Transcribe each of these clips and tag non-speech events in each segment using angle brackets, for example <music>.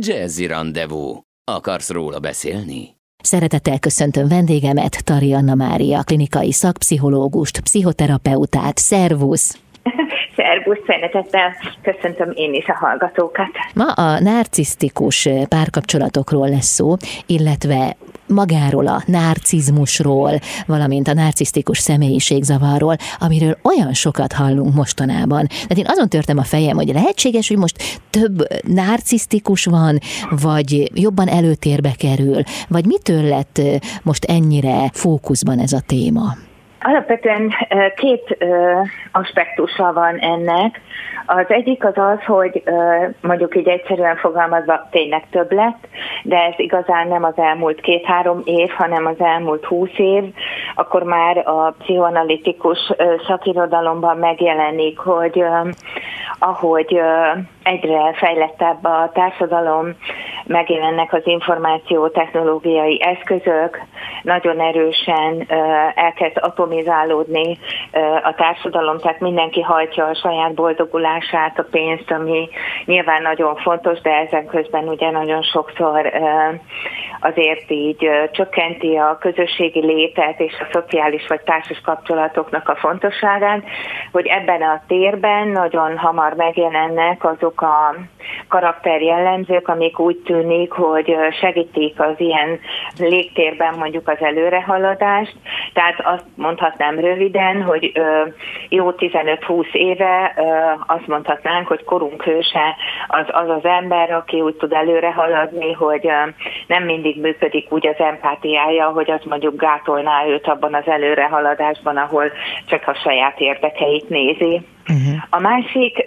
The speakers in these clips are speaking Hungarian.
Jazzy Rendezvous. Akarsz róla beszélni? Szeretettel köszöntöm vendégemet, Tari Anna Mária, klinikai szakpszichológust, pszichoterapeutát. Szervusz! <laughs> Szervusz, szeretettel köszöntöm én is a hallgatókat. Ma a narcisztikus párkapcsolatokról lesz szó, illetve magáról a narcizmusról, valamint a narcisztikus személyiségzavarról, amiről olyan sokat hallunk mostanában. Tehát én azon törtem a fejem, hogy lehetséges, hogy most több narcisztikus van, vagy jobban előtérbe kerül, vagy mitől lett most ennyire fókuszban ez a téma? Alapvetően két aspektusa van ennek. Az egyik az az, hogy mondjuk így egyszerűen fogalmazva tényleg több lett, de ez igazán nem az elmúlt két-három év, hanem az elmúlt húsz év, akkor már a pszichoanalitikus szakirodalomban megjelenik, hogy ahogy egyre fejlettebb a társadalom, megjelennek az információ technológiai eszközök, nagyon erősen elkezd atomizálódni a társadalom, tehát mindenki hajtja a saját boldogulását, a pénzt, ami nyilván nagyon fontos, de ezen közben ugye nagyon sokszor azért így csökkenti a közösségi létet és a szociális vagy társas kapcsolatoknak a fontosságát, hogy ebben a térben nagyon hamar megjelennek azok a karakterjellemzők, amik úgy tűnik, hogy segítik az ilyen légtérben mondjuk az előrehaladást. Tehát azt mondhatnám röviden, hogy jó 15-20 éve azt mondhatnánk, hogy korunk hőse az az, az ember, aki úgy tud előre haladni, hogy nem mindig működik úgy az empátiája, hogy az mondjuk gátolná őt abban az előrehaladásban, ahol csak a saját érdekeit nézi. Uh-huh. A másik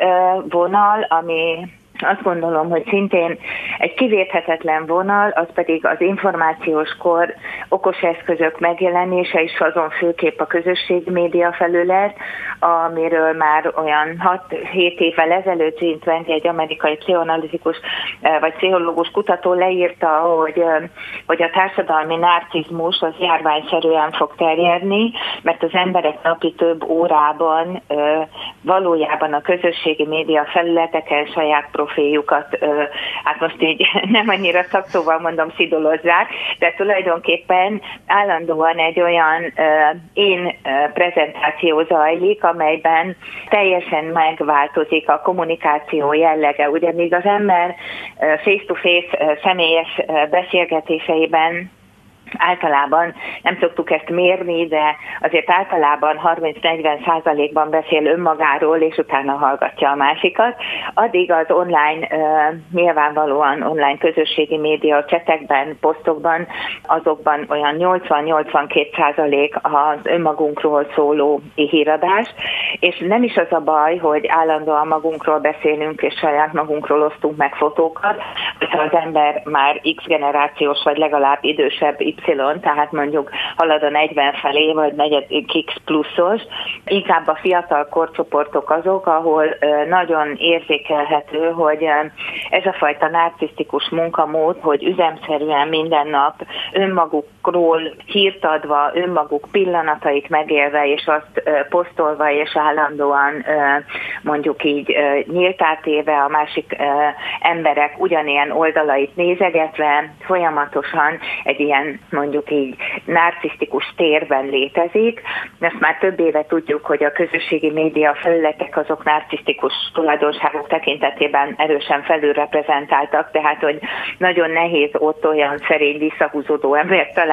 vonal, ami azt gondolom, hogy szintén egy kivéthetetlen vonal, az pedig az információs kor okos eszközök megjelenése, és azon főképp a közösségi média felület, amiről már olyan 6-7 évvel ezelőtt Jean Twenge, egy amerikai pszichoanalitikus vagy pszichológus kutató leírta, hogy, hogy a társadalmi narcizmus az járványszerűen fog terjedni, mert az emberek napi több órában valójában a közösségi média felületeken saját profil profiljukat, hát most így <laughs> nem annyira szakszóval mondom, szidolozzák, de tulajdonképpen állandóan egy olyan én prezentáció zajlik, amelyben teljesen megváltozik a kommunikáció jellege. Ugye még az ember face-to-face személyes beszélgetéseiben általában nem szoktuk ezt mérni, de azért általában 30-40 százalékban beszél önmagáról, és utána hallgatja a másikat. Addig az online, nyilvánvalóan online közösségi média csetekben, posztokban, azokban olyan 80-82 százalék az önmagunkról szóló híradás, és nem is az a baj, hogy állandóan magunkról beszélünk, és saját magunkról osztunk meg fotókat, hogyha az ember már X generációs, vagy legalább idősebb Y, tehát mondjuk halad a 40 felé, vagy negyedik X pluszos, inkább a fiatal korcsoportok azok, ahol nagyon érzékelhető, hogy ez a fajta narcisztikus munkamód, hogy üzemszerűen minden nap önmagukról hírt adva, önmaguk pillanatait megélve, és azt posztolva, és állandóan mondjuk így nyíltátéve a másik emberek ugyanilyen oldalait nézegetve, folyamatosan egy ilyen mondjuk így narcisztikus térben létezik. Ezt már több éve tudjuk, hogy a közösségi média felületek azok narcisztikus tulajdonságok tekintetében erősen felülreprezentáltak, tehát hogy nagyon nehéz ott olyan szerény visszahúzódó embert találni,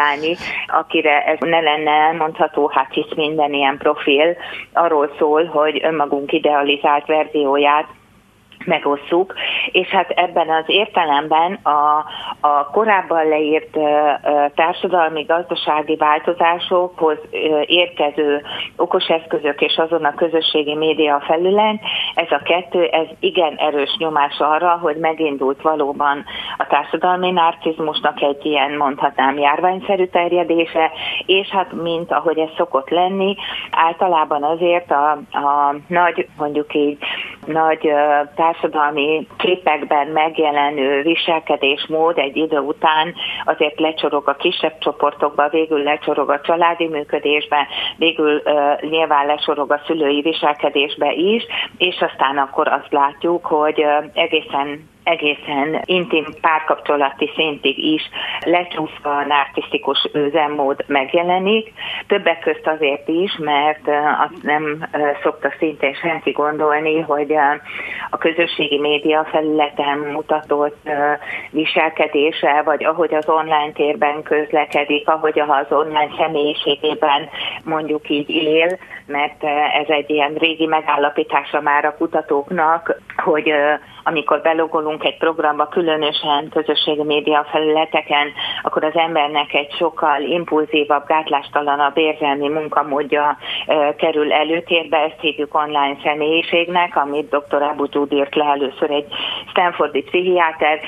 akire ez ne lenne elmondható, hát hisz minden ilyen profil arról szól, hogy önmagunk idealizált verzióját megosszuk, és hát ebben az értelemben a, a korábban leírt társadalmi gazdasági változásokhoz érkező okos eszközök és azon a közösségi média felület, ez a kettő, ez igen erős nyomás arra, hogy megindult valóban a társadalmi narcizmusnak egy ilyen mondhatnám járványszerű terjedése, és hát mint ahogy ez szokott lenni, általában azért a, a nagy, mondjuk így, nagy társadalmi képekben megjelenő viselkedésmód egy idő után azért lecsorog a kisebb csoportokba, végül lecsorog a családi működésbe, végül nyilván lesorog a szülői viselkedésbe is, és aztán akkor azt látjuk, hogy egészen egészen intim párkapcsolati szintig is lecsúszva a narcisztikus üzemmód megjelenik. Többek közt azért is, mert azt nem szokta szintén senki gondolni, hogy a közösségi média felületen mutatott viselkedése, vagy ahogy az online térben közlekedik, ahogy az online személyiségében mondjuk így él, mert ez egy ilyen régi megállapítása már a kutatóknak, hogy amikor belogolunk egy programba, különösen közösségi média felületeken, akkor az embernek egy sokkal impulzívabb, gátlástalanabb érzelmi munkamódja kerül előtérbe, ezt hívjuk online személyiségnek, amit dr. Abu Tud írt le először egy Stanfordi pszichiáter,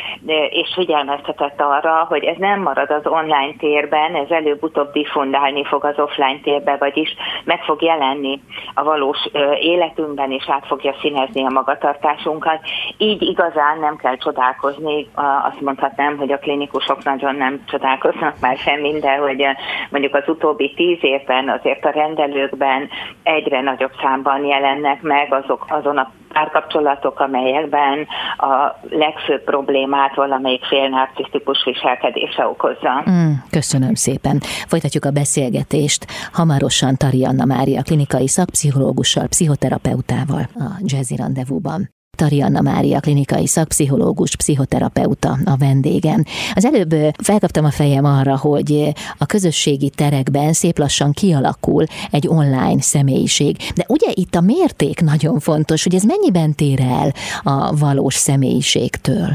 és figyelmeztetett arra, hogy ez nem marad az online térben, ez előbb-utóbb diffundálni fog az offline térbe, vagyis meg fog jelenni a valós életünkben, és át fogja színezni a magatartásunkat. Így igazán nem kell csodálkozni, azt mondhatnám, hogy a klinikusok nagyon nem csodálkoznak már semmi, de hogy mondjuk az utóbbi tíz évben azért a rendelőkben egyre nagyobb számban jelennek meg azok azon a párkapcsolatok, amelyekben a legfőbb problémát valamelyik fél narcisztikus viselkedése okozza. Mm, köszönöm szépen. Folytatjuk a beszélgetést hamarosan Tarianna Mária klinikai szakpszichológussal, pszichoterapeutával a Jazzy Rendezvúban. Tarianna Mária klinikai szakpszichológus, pszichoterapeuta a vendégem. Az előbb felkaptam a fejem arra, hogy a közösségi terekben szép lassan kialakul egy online személyiség. De ugye itt a mérték nagyon fontos, hogy ez mennyiben tér el a valós személyiségtől?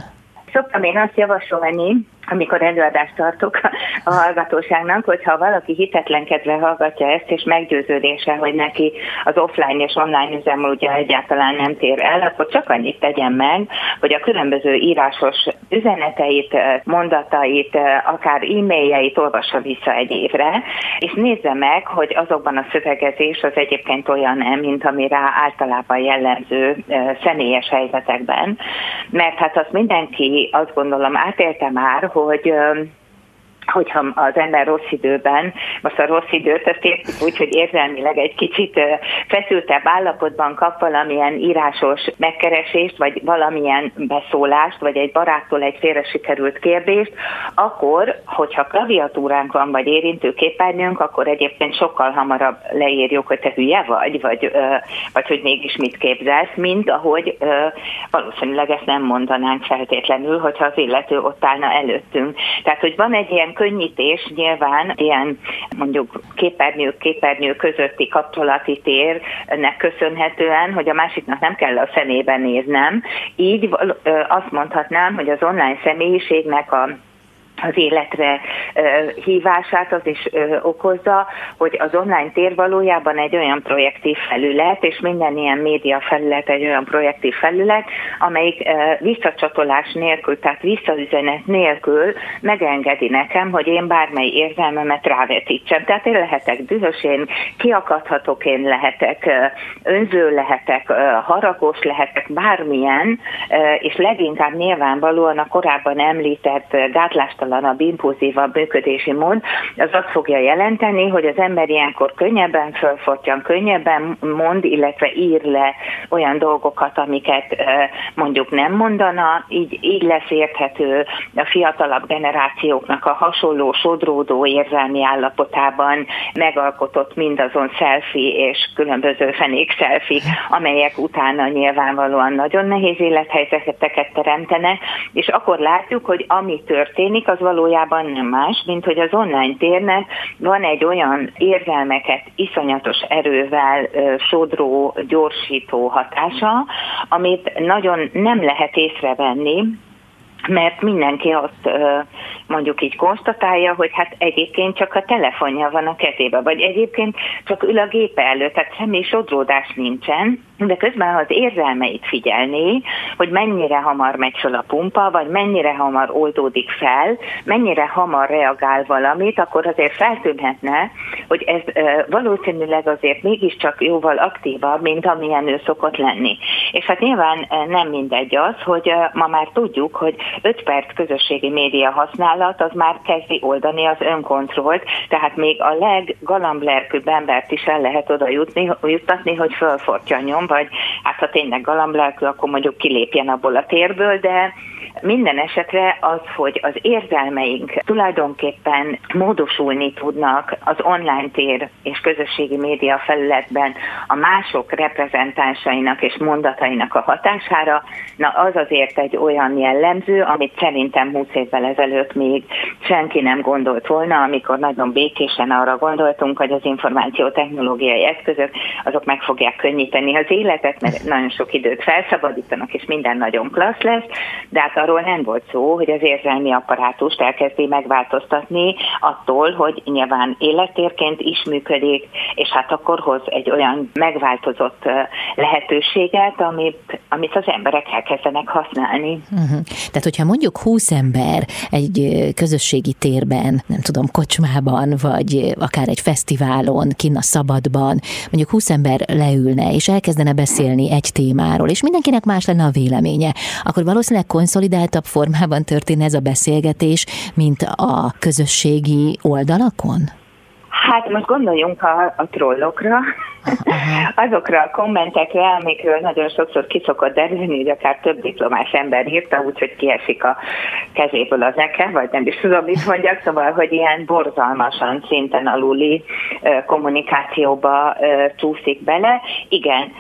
Szoktam én azt javasolni, amikor előadást tartok a hallgatóságnak, hogyha valaki hitetlenkedve hallgatja ezt, és meggyőződése, hogy neki az offline és online ugye egyáltalán nem tér el, akkor csak annyit tegyen meg, hogy a különböző írásos üzeneteit, mondatait, akár e-mailjeit olvassa vissza egy évre, és nézze meg, hogy azokban a szövegezés az egyébként olyan-e, mint ami általában jellemző személyes helyzetekben. Mert hát azt mindenki azt gondolom átélte már, hogy hogyha az ember rossz időben, most a rossz időt ezt értjük úgy, hogy érzelmileg egy kicsit feszültebb állapotban kap valamilyen írásos megkeresést, vagy valamilyen beszólást, vagy egy baráttól egy félre sikerült kérdést, akkor, hogyha klaviatúránk van, vagy érintőképernyőnk, akkor egyébként sokkal hamarabb leírjuk, hogy te hülye vagy, vagy, vagy hogy mégis mit képzelsz, mint ahogy valószínűleg ezt nem mondanánk feltétlenül, hogyha az illető ott állna előttünk. Tehát, hogy van egy ilyen könnyítés nyilván ilyen mondjuk képernyő képernyő közötti kapcsolati térnek köszönhetően, hogy a másiknak nem kell a szemébe néznem. Így azt mondhatnám, hogy az online személyiségnek a az életre hívását az is okozza, hogy az online tér valójában egy olyan projektív felület, és minden ilyen média felület egy olyan projektív felület, amelyik visszacsatolás nélkül, tehát visszaüzenet nélkül megengedi nekem, hogy én bármely érzelmemet rávetítsem. Tehát én lehetek dühös, én kiakadhatok, én lehetek önző, lehetek haragos, lehetek bármilyen, és leginkább nyilvánvalóan a korábban említett gátlást a impulzívabb működési mód, az azt fogja jelenteni, hogy az ember ilyenkor könnyebben fölfortyan, könnyebben mond, illetve ír le olyan dolgokat, amiket mondjuk nem mondana, így, így lesz érthető a fiatalabb generációknak a hasonló sodródó érzelmi állapotában megalkotott mindazon selfie és különböző fenék selfie, amelyek utána nyilvánvalóan nagyon nehéz élethelyzeteket teremtenek, és akkor látjuk, hogy ami történik, az valójában nem más, mint hogy az online térnek van egy olyan érzelmeket iszonyatos erővel sodró, gyorsító hatása, amit nagyon nem lehet észrevenni, mert mindenki azt mondjuk így konstatálja, hogy hát egyébként csak a telefonja van a kezébe, vagy egyébként csak ül a gépe előtt, tehát semmi sodródás nincsen, de közben az érzelmeit figyelni, hogy mennyire hamar megy fel a pumpa, vagy mennyire hamar oldódik fel, mennyire hamar reagál valamit, akkor azért feltűnhetne, hogy ez valószínűleg azért mégiscsak jóval aktívabb, mint amilyen ő szokott lenni. És hát nyilván nem mindegy az, hogy ma már tudjuk, hogy 5 perc közösségi média használat az már kezdi oldani az önkontrollt, tehát még a leggalamblelkűbb embert is el lehet oda jutni, juttatni, hogy fölfortjanjon, vagy hát ha tényleg galamblelkű, akkor mondjuk kilépjen abból a térből, de minden esetre az, hogy az érzelmeink tulajdonképpen módosulni tudnak az online tér és közösségi média felületben a mások reprezentánsainak és mondatainak a hatására, na az azért egy olyan jellemző, amit szerintem 20 évvel ezelőtt még senki nem gondolt volna, amikor nagyon békésen arra gondoltunk, hogy az információ technológiai eszközök azok meg fogják könnyíteni az életet, mert nagyon sok időt felszabadítanak, és minden nagyon klassz lesz, de hát arról nem volt szó, hogy az érzelmi apparátust elkezdi megváltoztatni attól, hogy nyilván élettérként is működik, és hát akkor hoz egy olyan megváltozott lehetőséget, amit, amit az emberek elkezdenek használni. Uh-huh. Tehát, hogyha mondjuk 20 ember egy közösségi térben, nem tudom, kocsmában, vagy akár egy fesztiválon, kinn a szabadban, mondjuk 20 ember leülne, és elkezdene beszélni egy témáról, és mindenkinek más lenne a véleménye, akkor valószínűleg konszolidáltabb formában történne ez a beszélgetés, mint a közösségi oldalakon? Hát most gondoljunk a, a trollokra, <laughs> azokra a kommentekre, amikről nagyon sokszor kiszokott derülni, hogy akár több diplomás ember írta, úgyhogy kiesik a kezéből az eke, vagy nem is tudom, mit mondjak, szóval, hogy ilyen borzalmasan szinten aluli kommunikációba csúszik bele. Igen,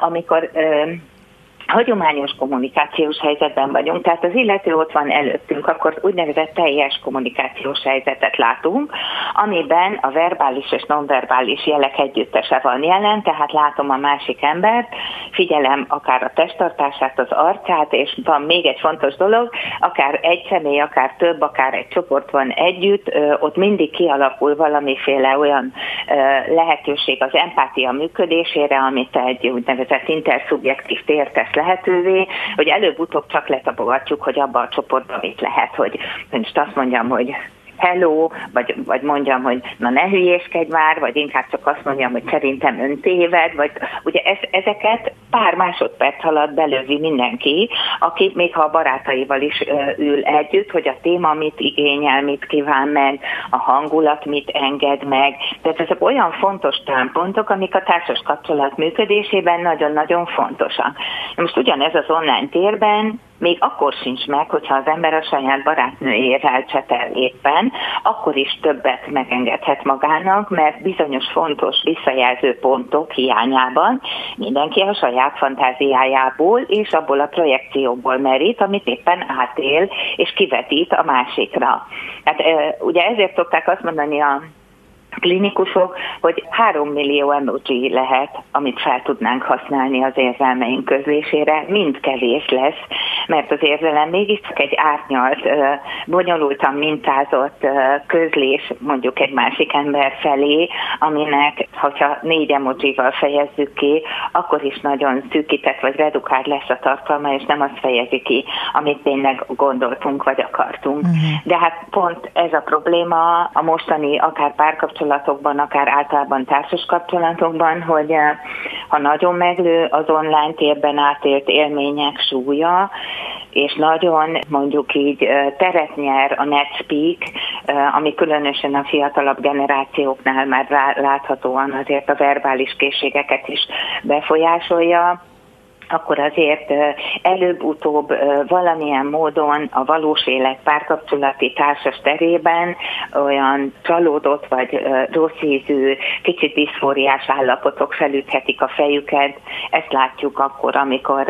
amikor hagyományos kommunikációs helyzetben vagyunk, tehát az illető ott van előttünk, akkor úgynevezett teljes kommunikációs helyzetet látunk, amiben a verbális és nonverbális jelek együttese van jelen, tehát látom a másik embert, figyelem akár a testtartását, az arcát, és van még egy fontos dolog, akár egy személy, akár több, akár egy csoport van együtt, ott mindig kialakul valamiféle olyan lehetőség az empátia működésére, amit egy úgynevezett interszubjektív tér tesz lehetővé, hogy előbb-utóbb csak letapogatjuk, hogy abba a csoportban mit lehet, hogy most azt mondjam, hogy hello, vagy, vagy mondjam, hogy na ne hülyéskedj már, vagy inkább csak azt mondjam, hogy szerintem ön téved, vagy ugye ez, ezeket pár másodperc alatt belővi mindenki, aki még ha a barátaival is ül együtt, hogy a téma mit igényel, mit kíván meg, a hangulat mit enged meg. Tehát ezek olyan fontos támpontok, amik a társas kapcsolat működésében nagyon-nagyon fontosak. Most ugyanez az online térben még akkor sincs meg, hogyha az ember a saját barátnőjével csetel éppen, akkor is többet megengedhet magának, mert bizonyos fontos visszajelző pontok hiányában mindenki a saját fantáziájából és abból a projekcióból merít, amit éppen átél és kivetít a másikra. Hát ugye ezért szokták azt mondani a klinikusok, hogy 3 millió emoji lehet, amit fel tudnánk használni az érzelmeink közlésére, mind kevés lesz, mert az érzelem mégiscsak egy árnyalt, bonyolultan mintázott közlés mondjuk egy másik ember felé, aminek, hogyha négy emojival fejezzük ki, akkor is nagyon szűkített vagy redukált lesz a tartalma, és nem azt fejezi ki, amit tényleg gondoltunk vagy akartunk. Uh-huh. De hát pont ez a probléma a mostani akár párkapcsolat kapcsolatokban, akár általában társas kapcsolatokban, hogy eh, ha nagyon meglő az online térben átélt élmények súlya, és nagyon mondjuk így eh, teret nyer a NetSpeak, eh, ami különösen a fiatalabb generációknál már láthatóan azért a verbális készségeket is befolyásolja, akkor azért előbb-utóbb valamilyen módon a valós élet párkapcsolati társas terében olyan csalódott vagy rossz ízű, kicsit diszfóriás állapotok felüthetik a fejüket. Ezt látjuk akkor, amikor,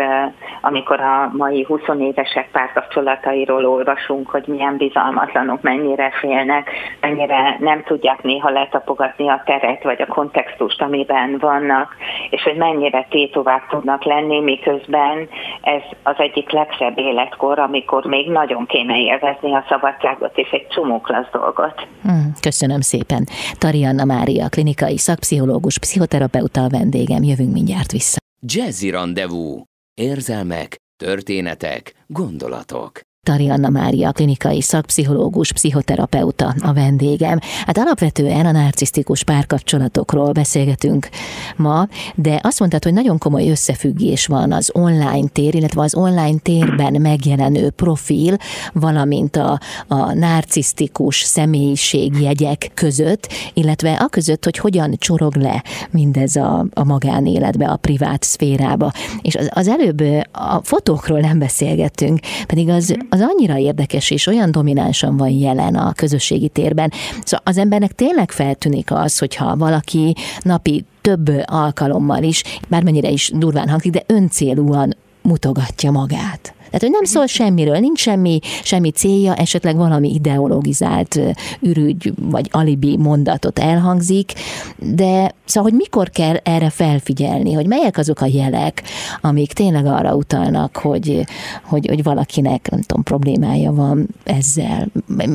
amikor a mai 20 évesek párkapcsolatairól olvasunk, hogy milyen bizalmatlanok, mennyire félnek, mennyire nem tudják néha letapogatni a teret vagy a kontextust, amiben vannak, és hogy mennyire tétovák tudnak lenni, miközben ez az egyik legszebb életkor, amikor még nagyon kéne élvezni a szabadságot és egy csomó klassz dolgot. Hmm, köszönöm szépen. Tarianna Mária, klinikai szakpszichológus, pszichoterapeuta a vendégem. Jövünk mindjárt vissza. Jazzy Rendezvous. Érzelmek, történetek, gondolatok. Tari Anna Mária, klinikai szakpszichológus, pszichoterapeuta a vendégem. Hát alapvetően a narcisztikus párkapcsolatokról beszélgetünk ma, de azt mondtad, hogy nagyon komoly összefüggés van az online tér, illetve az online térben megjelenő profil, valamint a, a narcisztikus személyiségjegyek között, illetve a között, hogy hogyan csorog le mindez a, a magánéletbe, a privát szférába. És az, az előbb a fotókról nem beszélgettünk, pedig az annyira érdekes és olyan dominánsan van jelen a közösségi térben. Szóval az embernek tényleg feltűnik az, hogyha valaki napi több alkalommal is, bármennyire is durván hangzik, de öncélúan mutogatja magát. Tehát, hogy nem szól semmiről, nincs semmi, semmi célja, esetleg valami ideologizált ürügy vagy alibi mondatot elhangzik, de szóval, hogy mikor kell erre felfigyelni, hogy melyek azok a jelek, amik tényleg arra utalnak, hogy, hogy, hogy valakinek, nem tudom, problémája van ezzel,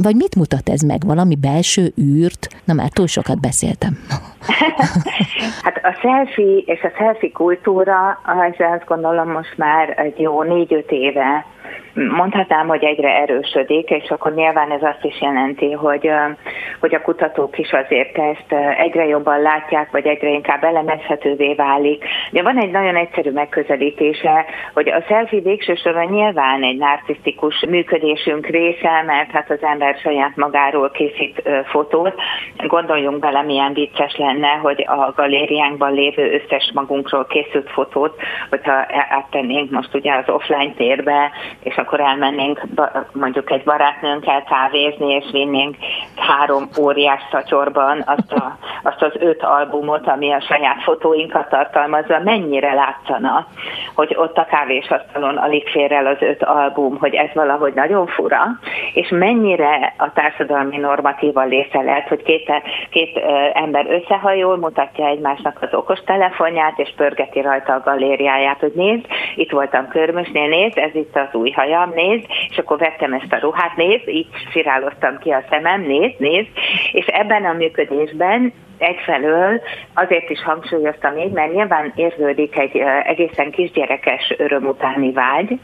vagy mit mutat ez meg, valami belső űrt? Na már túl sokat beszéltem. <laughs> hát a selfie és a selfie kultúra, az azt gondolom most már egy jó négy-öt éve there. Mondhatnám, hogy egyre erősödik, és akkor nyilván ez azt is jelenti, hogy, hogy a kutatók is azért ezt egyre jobban látják, vagy egyre inkább elemezhetővé válik. De van egy nagyon egyszerű megközelítése, hogy a selfie végső soron nyilván egy narcisztikus működésünk része, mert hát az ember saját magáról készít fotót. Gondoljunk bele, milyen vicces lenne, hogy a galériánkban lévő összes magunkról készült fotót, hogyha áttennénk most ugye az offline térbe, és akkor elmennénk mondjuk egy barátnőnkkel kávézni, és vinnénk három óriás szatyorban azt, a, azt az öt albumot, ami a saját fotóinkat tartalmazza, mennyire látszana, hogy ott a kávésasztalon alig fér el az öt album, hogy ez valahogy nagyon fura, és mennyire a társadalmi normatíva része lehet, hogy két, két ember összehajol, mutatja egymásnak az okos telefonját, és pörgeti rajta a galériáját, hogy nézd, itt voltam körmösnél, nézd, ez itt az új hajam, nézd, és akkor vettem ezt a ruhát, nézd, így siráloztam ki a szemem, nézd, nézd, és ebben a működésben egyfelől azért is hangsúlyoztam így, mert nyilván érződik egy egészen kisgyerekes öröm utáni vágy,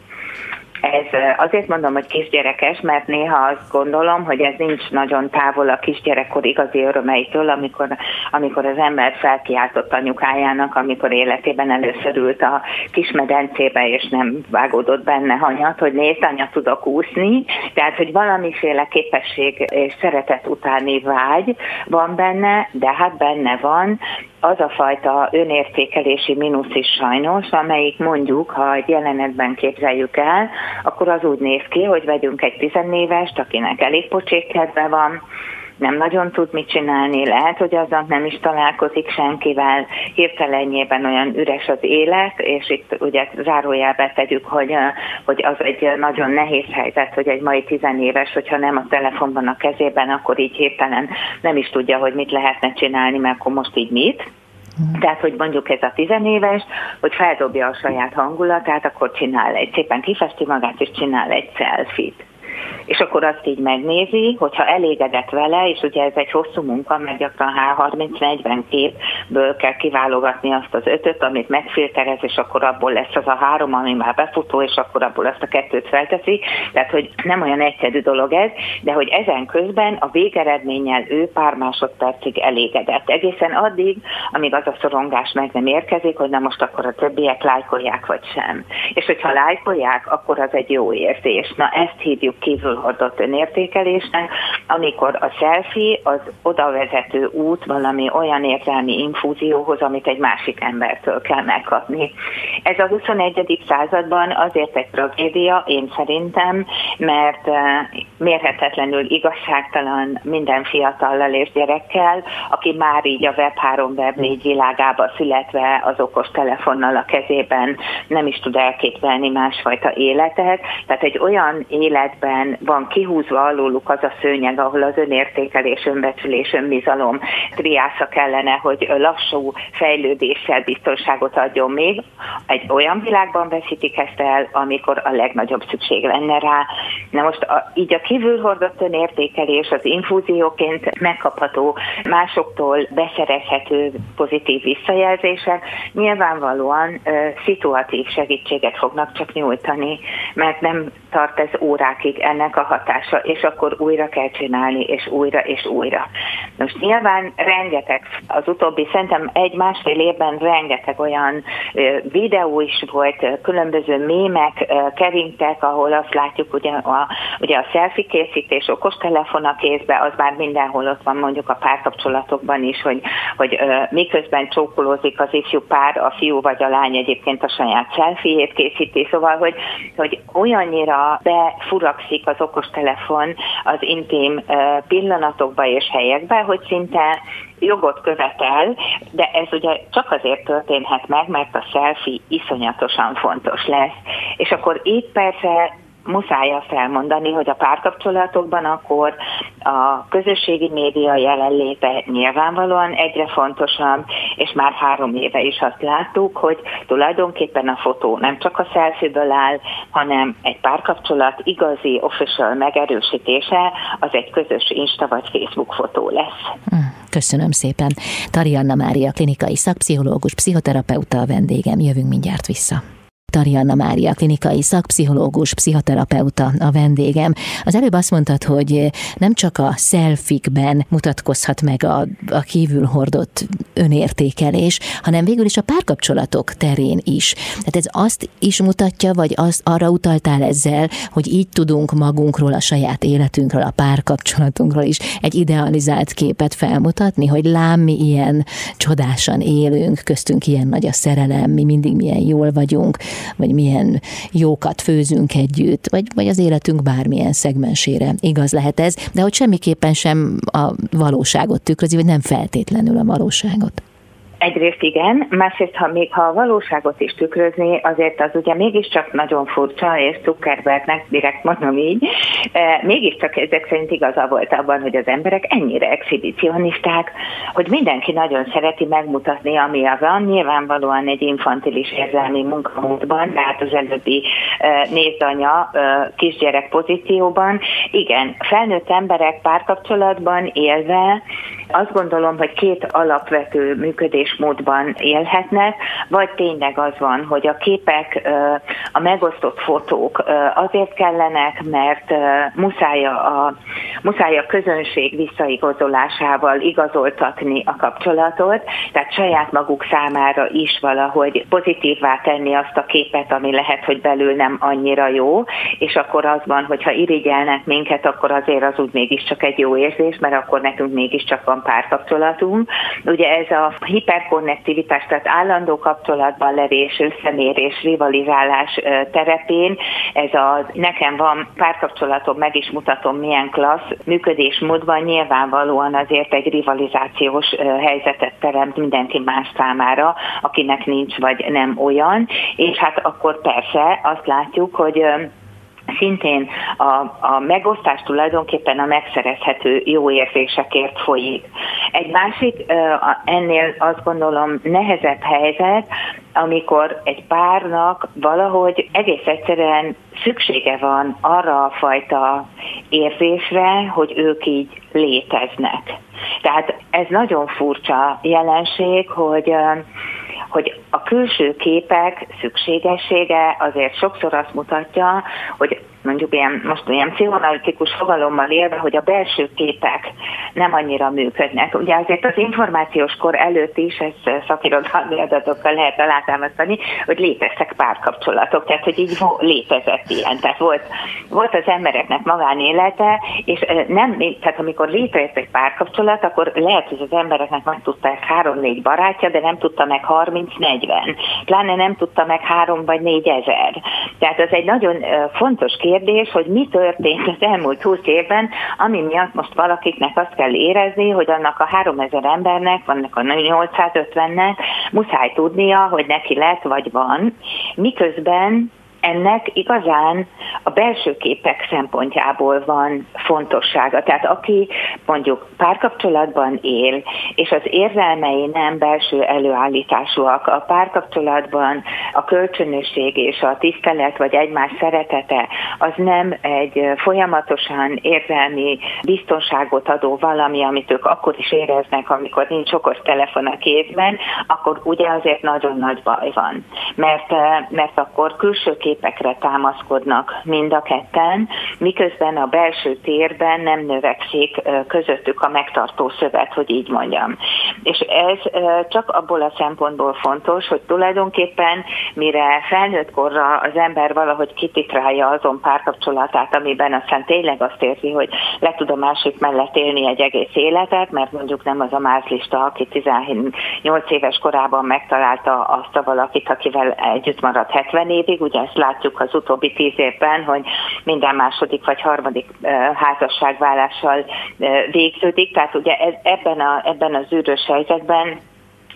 ez azért mondom, hogy kisgyerekes, mert néha azt gondolom, hogy ez nincs nagyon távol a kisgyerekkor igazi örömeitől, amikor, amikor az ember felkiáltott anyukájának, amikor életében először ült a kismedencébe, és nem vágódott benne hanyat, hogy nézd, anya, tudok úszni. Tehát, hogy valamiféle képesség és szeretet utáni vágy van benne, de hát benne van az a fajta önértékelési mínusz is sajnos, amelyik mondjuk, ha egy jelenetben képzeljük el, akkor az úgy néz ki, hogy vegyünk egy tizennévest, akinek elég pocsék kedve van, nem nagyon tud mit csinálni, lehet, hogy aznap nem is találkozik senkivel, hirtelenjében olyan üres az élet, és itt ugye zárójelbe tegyük, hogy, hogy az egy nagyon nehéz helyzet, hogy egy mai tizenéves, hogyha nem a telefonban a kezében, akkor így hirtelen nem is tudja, hogy mit lehetne csinálni, mert akkor most így mit. Tehát, hogy mondjuk ez a tizenéves, hogy feldobja a saját hangulatát, akkor csinál egy, szépen kifesti magát, és csinál egy selfie-t és akkor azt így megnézi, hogyha elégedett vele, és ugye ez egy hosszú munka, mert gyakran 30-40 képből kell kiválogatni azt az ötöt, amit megfilterez, és akkor abból lesz az a három, ami már befutó, és akkor abból azt a kettőt felteszi. Tehát, hogy nem olyan egyszerű dolog ez, de hogy ezen közben a végeredménnyel ő pár másodpercig elégedett. Egészen addig, amíg az a szorongás meg nem érkezik, hogy na most akkor a többiek lájkolják, vagy sem. És hogyha lájkolják, akkor az egy jó érzés. Na ezt hívjuk kívül hordott önértékelésnek, amikor a selfie az oda vezető út valami olyan érzelmi infúzióhoz, amit egy másik embertől kell megkapni. Ez a 21. században azért egy tragédia, én szerintem, mert eh, mérhetetlenül igazságtalan minden fiatallal és gyerekkel, aki már így a Web 3, Web 4 világába születve az okos telefonnal a kezében nem is tud elképzelni másfajta életet. Tehát egy olyan életben van kihúzva alóluk az a szőnyeg, ahol az önértékelés, önbecsülés, önbizalom triásza kellene, hogy lassú fejlődéssel biztonságot adjon még. Egy olyan világban veszítik ezt el, amikor a legnagyobb szükség lenne rá. Na most a, így a kívülhordott önértékelés az infúzióként megkapható, másoktól beszerezhető pozitív visszajelzések nyilvánvalóan ö, szituatív segítséget fognak csak nyújtani, mert nem tart ez órákig ennek a hatása, és akkor újra kell csinálni, és újra, és újra. Most nyilván rengeteg, az utóbbi szerintem egy-másfél évben rengeteg olyan videó is volt, különböző mémek keringtek, ahol azt látjuk, ugye a, ugye a selfie készítés, okostelefon a kézbe, az már mindenhol ott van mondjuk a párkapcsolatokban is, hogy, hogy miközben csókolózik az ifjú pár, a fiú vagy a lány egyébként a saját selfie készíti, szóval, hogy, hogy olyannyira annyira befurakszik az okostelefon az intim pillanatokba és helyekbe, hogy szinte jogot követel, de ez ugye csak azért történhet meg, mert a selfie iszonyatosan fontos lesz. És akkor itt persze muszáj azt elmondani, hogy a párkapcsolatokban akkor a közösségi média jelenléte nyilvánvalóan egyre fontosabb, és már három éve is azt láttuk, hogy tulajdonképpen a fotó nem csak a selfie áll, hanem egy párkapcsolat igazi official megerősítése az egy közös Insta vagy Facebook fotó lesz. Hm, köszönöm szépen. Tarianna Mária, klinikai szakpszichológus, pszichoterapeuta a vendégem. Jövünk mindjárt vissza. Tarianna Mária, klinikai szakpszichológus, pszichoterapeuta a vendégem. Az előbb azt mondtad, hogy nem csak a szelfikben mutatkozhat meg a, a kívül hordott önértékelés, hanem végül is a párkapcsolatok terén is. Tehát ez azt is mutatja, vagy azt arra utaltál ezzel, hogy így tudunk magunkról, a saját életünkről, a párkapcsolatunkról is egy idealizált képet felmutatni, hogy lám mi ilyen csodásan élünk, köztünk ilyen nagy a szerelem, mi mindig milyen jól vagyunk, vagy milyen jókat főzünk együtt, vagy, vagy az életünk bármilyen szegmensére igaz lehet ez, de hogy semmiképpen sem a valóságot tükrözi, vagy nem feltétlenül a valóságot. Egyrészt igen, másrészt, ha még ha a valóságot is tükrözni, azért az ugye mégiscsak nagyon furcsa, és Zuckerbergnek direkt mondom így, e, mégiscsak ezek szerint igaza volt abban, hogy az emberek ennyire exhibicionisták, hogy mindenki nagyon szereti megmutatni, ami a van, nyilvánvalóan egy infantilis érzelmi munkamódban, tehát az előbbi e, nézdanya e, kisgyerek pozícióban. Igen, felnőtt emberek párkapcsolatban élve azt gondolom, hogy két alapvető működésmódban élhetnek, vagy tényleg az van, hogy a képek, a megosztott fotók azért kellenek, mert muszáj a, muszáj a közönség visszaigazolásával igazoltatni a kapcsolatot, tehát saját maguk számára is valahogy pozitívvá tenni azt a képet, ami lehet, hogy belül nem annyira jó, és akkor az van, hogyha irigyelnek minket, akkor azért az úgy mégiscsak egy jó érzés, mert akkor nekünk mégiscsak van van párkapcsolatunk. Ugye ez a hiperkonnektivitás, tehát állandó kapcsolatban levés, összemérés, rivalizálás terepén, ez a nekem van párkapcsolatom, meg is mutatom milyen klassz működésmódban nyilvánvalóan azért egy rivalizációs helyzetet teremt mindenki más számára, akinek nincs vagy nem olyan, és hát akkor persze azt látjuk, hogy szintén a, a megosztás tulajdonképpen a megszerezhető jó érzésekért folyik. Egy másik ennél azt gondolom nehezebb helyzet, amikor egy párnak valahogy egész egyszerűen szüksége van arra a fajta érzésre, hogy ők így léteznek. Tehát ez nagyon furcsa jelenség, hogy hogy külső képek szükségessége azért sokszor azt mutatja, hogy mondjuk ilyen, most ilyen pszichoanalitikus fogalommal élve, hogy a belső képek nem annyira működnek. Ugye azért az információs kor előtt is, ezt szakirodalmi adatokkal lehet alátámasztani, hogy léteztek párkapcsolatok, tehát hogy így létezett ilyen. Tehát volt, volt az embereknek magánélete, és nem, tehát amikor létrejött egy párkapcsolat, akkor lehet, hogy az embereknek meg tudta ezt három-négy barátja, de nem tudta meg 30-40. Pláne nem tudta meg három vagy négy ezer. Tehát ez egy nagyon fontos kérdés, hogy mi történt az elmúlt 20 évben, ami miatt most valakiknek azt kell érezni, hogy annak a 3000 embernek, vannak a 850-nek muszáj tudnia, hogy neki lett vagy van, miközben ennek igazán a belső képek szempontjából van fontossága. Tehát aki mondjuk párkapcsolatban él, és az érzelmei nem belső előállításúak, a párkapcsolatban a kölcsönösség és a tisztelet vagy egymás szeretete az nem egy folyamatosan érzelmi biztonságot adó valami, amit ők akkor is éreznek, amikor nincs okos telefon a kézben, akkor ugye azért nagyon nagy baj van. Mert, mert akkor külső képekre támaszkodnak mind a ketten, miközben a belső térben nem növekszik közöttük a megtartó szövet, hogy így mondjam. És ez csak abból a szempontból fontos, hogy tulajdonképpen mire felnőtt korra az ember valahogy kititrálja azon párkapcsolatát, amiben aztán tényleg azt érzi, hogy le tud a másik mellett élni egy egész életet, mert mondjuk nem az a mázlista, aki 18 éves korában megtalálta azt a valakit, akivel együtt maradt 70 évig, ugye ezt látjuk az utóbbi tíz évben, hogy minden második vagy harmadik házasságvállással végződik, tehát ugye ebben, a, ebben az űrös helyzetben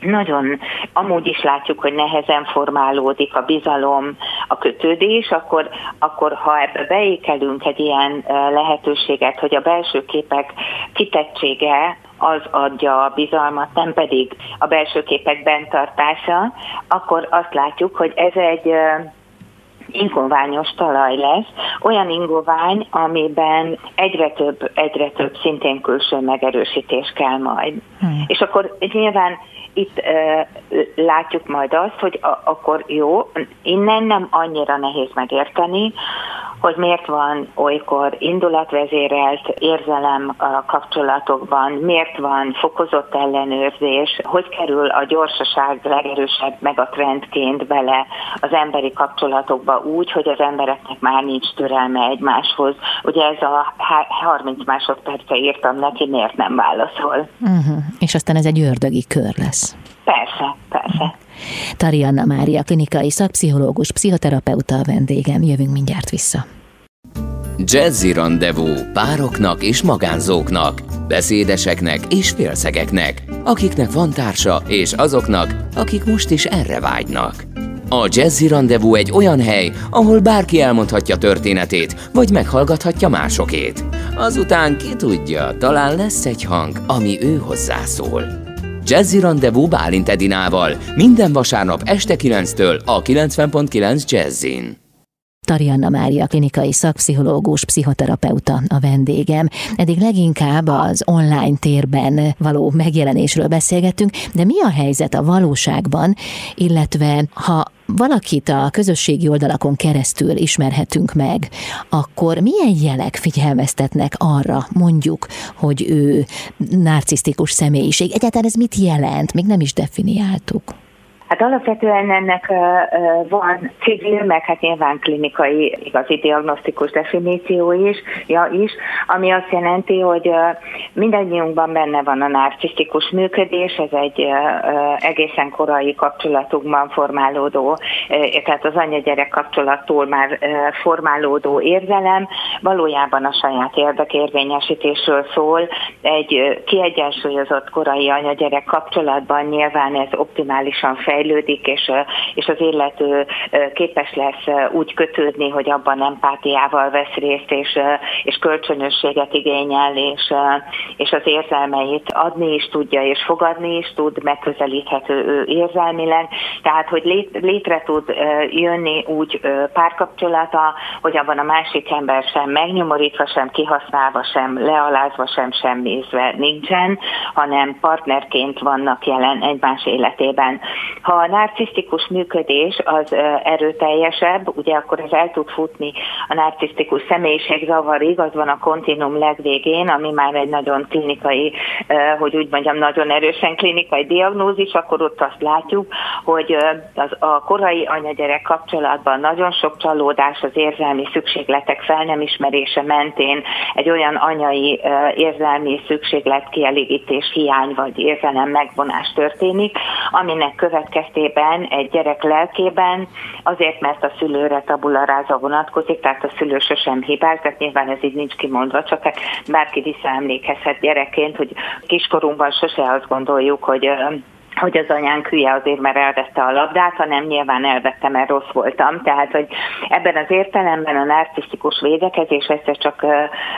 nagyon, amúgy is látjuk, hogy nehezen formálódik a bizalom, a kötődés, akkor, akkor ha ebbe beékelünk egy ilyen lehetőséget, hogy a belső képek kitettsége az adja a bizalmat, nem pedig a belső képek bentartása, akkor azt látjuk, hogy ez egy ingoványos talaj lesz, olyan ingovány, amiben egyre több, egyre több szintén külső megerősítés kell majd. Hmm. És akkor nyilván itt uh, látjuk majd azt, hogy a, akkor jó, innen nem annyira nehéz megérteni, hogy miért van olykor indulatvezérelt érzelem a kapcsolatokban, miért van fokozott ellenőrzés, hogy kerül a gyorsaság legerősebb meg a trendként bele az emberi kapcsolatokba úgy, hogy az embereknek már nincs türelme egymáshoz. Ugye ez a 30 másodperce írtam neki, miért nem válaszol. Uh-huh. És aztán ez egy ördögi kör lesz. Persze, persze. Tarianna Mária, klinikai szakpszichológus, pszichoterapeuta a vendégem. Jövünk mindjárt vissza. Jazzy Rendezvú pároknak és magánzóknak, beszédeseknek és félszegeknek, akiknek van társa és azoknak, akik most is erre vágynak. A Jazzy Rendezvú egy olyan hely, ahol bárki elmondhatja történetét, vagy meghallgathatja másokét. Azután ki tudja, talán lesz egy hang, ami ő hozzászól. Jazzy Rendezvú Bálint Edinával minden vasárnap este 9-től a 90.9 Jazzin. Tarianna Mária, klinikai szakpszichológus, pszichoterapeuta a vendégem. Eddig leginkább az online térben való megjelenésről beszélgettünk, de mi a helyzet a valóságban, illetve ha valakit a közösségi oldalakon keresztül ismerhetünk meg, akkor milyen jelek figyelmeztetnek arra, mondjuk, hogy ő narcisztikus személyiség? Egyáltalán ez mit jelent? Még nem is definiáltuk. Hát alapvetően ennek van civil, meg hát nyilván klinikai igazi diagnosztikus definíció is, ja is, ami azt jelenti, hogy mindannyiunkban benne van a narcisztikus működés, ez egy egészen korai kapcsolatunkban formálódó, tehát az anya-gyerek kapcsolattól már formálódó érzelem, valójában a saját érdekérvényesítésről szól, egy kiegyensúlyozott korai anya-gyerek kapcsolatban nyilván ez optimálisan fejlődik, fejlődik, és, és az illető képes lesz úgy kötődni, hogy abban empátiával vesz részt, és, és kölcsönösséget igényel, és, és az érzelmeit adni is tudja, és fogadni is tud, megközelíthető ő érzelmileg, tehát hogy lét, létre tud jönni úgy párkapcsolata, hogy abban a másik ember sem megnyomorítva, sem kihasználva, sem lealázva, sem semmizve nincsen, hanem partnerként vannak jelen egymás életében. Ha a narcisztikus működés az erőteljesebb, ugye akkor ez el tud futni. A narcisztikus személyiségzavarig, az van a kontinum legvégén, ami már egy nagyon klinikai, hogy úgy mondjam, nagyon erősen klinikai diagnózis, akkor ott azt látjuk, hogy az a korai anyagyerek kapcsolatban nagyon sok csalódás az érzelmi szükségletek fel nem ismerése mentén. Egy olyan anyai érzelmi szükséglet kielégítés hiány vagy érzelem megvonás történik, aminek következő következtében egy gyerek lelkében, azért, mert a szülőre tabula ráza vonatkozik, tehát a szülő sosem hibáz, tehát nyilván ez így nincs kimondva, csak bárki visszaemlékezhet gyerekként, hogy kiskorunkban sose azt gondoljuk, hogy hogy az anyánk hülye azért, mert elvette a labdát, hanem nyilván elvette, mert rossz voltam. Tehát, hogy ebben az értelemben a narcisztikus védekezés egyszer csak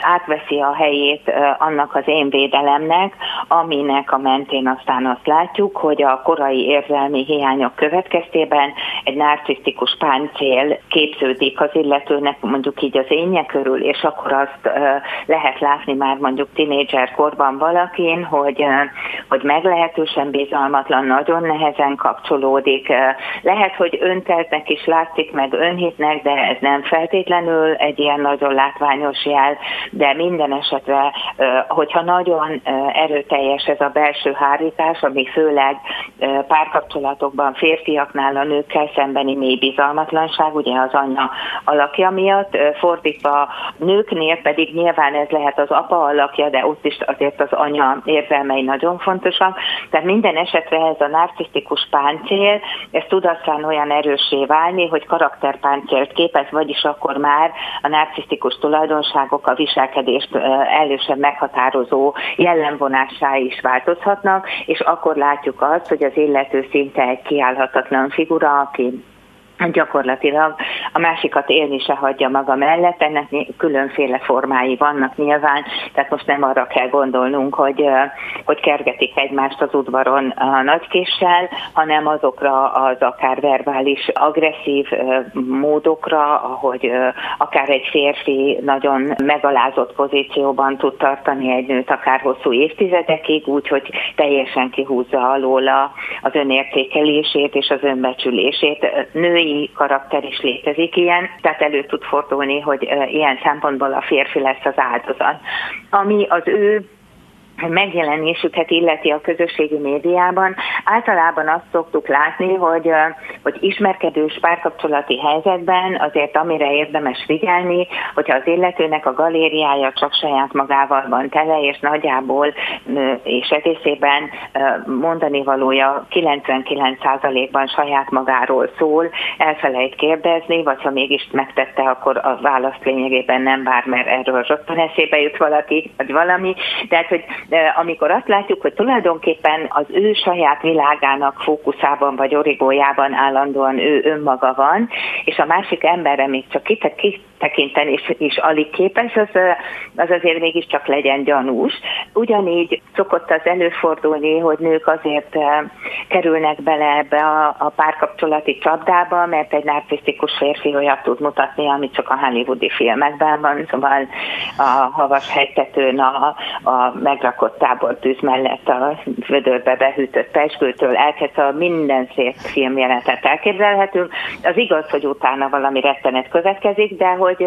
átveszi a helyét annak az én védelemnek, aminek a mentén aztán azt látjuk, hogy a korai érzelmi hiányok következtében egy narcisztikus páncél képződik az illetőnek mondjuk így az énje körül, és akkor azt lehet látni már mondjuk tinédzser korban valakin, hogy, hogy meglehetősen bizalmatlan ártatlan, nagyon nehezen kapcsolódik. Lehet, hogy önteltnek is látszik, meg önhitnek, de ez nem feltétlenül egy ilyen nagyon látványos jel, de minden esetre, hogyha nagyon erőteljes ez a belső hárítás, ami főleg párkapcsolatokban férfiaknál a nőkkel szembeni mély bizalmatlanság, ugye az anya alakja miatt, fordítva nőknél pedig nyilván ez lehet az apa alakja, de ott is azért az anya érzelmei nagyon fontosak, tehát minden esetre ez a narcisztikus páncél, ez tud aztán olyan erősé válni, hogy karakterpáncélt képez, vagyis akkor már a narcisztikus tulajdonságok a viselkedést elősebb meghatározó jellemvonássá is változhatnak, és akkor látjuk azt, hogy az illető szinte egy kiállhatatlan figura, aki gyakorlatilag a másikat élni se hagyja maga mellett, ennek különféle formái vannak nyilván, tehát most nem arra kell gondolnunk, hogy, hogy kergetik egymást az udvaron a nagykéssel, hanem azokra az akár verbális, agresszív módokra, ahogy akár egy férfi nagyon megalázott pozícióban tud tartani egy nőt akár hosszú évtizedekig, úgyhogy teljesen kihúzza alóla az önértékelését és az önbecsülését. Női karakter is létezik ilyen, tehát elő tud fordulni, hogy ilyen szempontból a férfi lesz az áldozat. Ami az ő megjelenésüket illeti a közösségi médiában, általában azt szoktuk látni, hogy, hogy ismerkedős párkapcsolati helyzetben azért amire érdemes figyelni, hogyha az illetőnek a galériája csak saját magával van tele, és nagyjából és egészében mondani valója 99%-ban saját magáról szól, elfelejt kérdezni, vagy ha mégis megtette, akkor a választ lényegében nem vár, mert erről rögtön eszébe jut valaki, vagy valami. Tehát, hogy amikor azt látjuk, hogy tulajdonképpen az ő saját világának fókuszában vagy origójában állandóan ő önmaga van, és a másik emberre még csak kitekinteni is, is alig képes, az, az azért mégiscsak legyen gyanús. Ugyanígy szokott az előfordulni, hogy nők azért kerülnek bele ebbe a, a párkapcsolati csapdába, mert egy narcisztikus férfi olyat tud mutatni, amit csak a hollywoodi filmekben van, szóval a havas hegytetőn a, a megrakott tábortűz mellett a vödörbe behűtött peskőtől elkezdve minden szép filmjelenetet elképzelhetünk. Az igaz, hogy utána valami rettenet következik, de hogy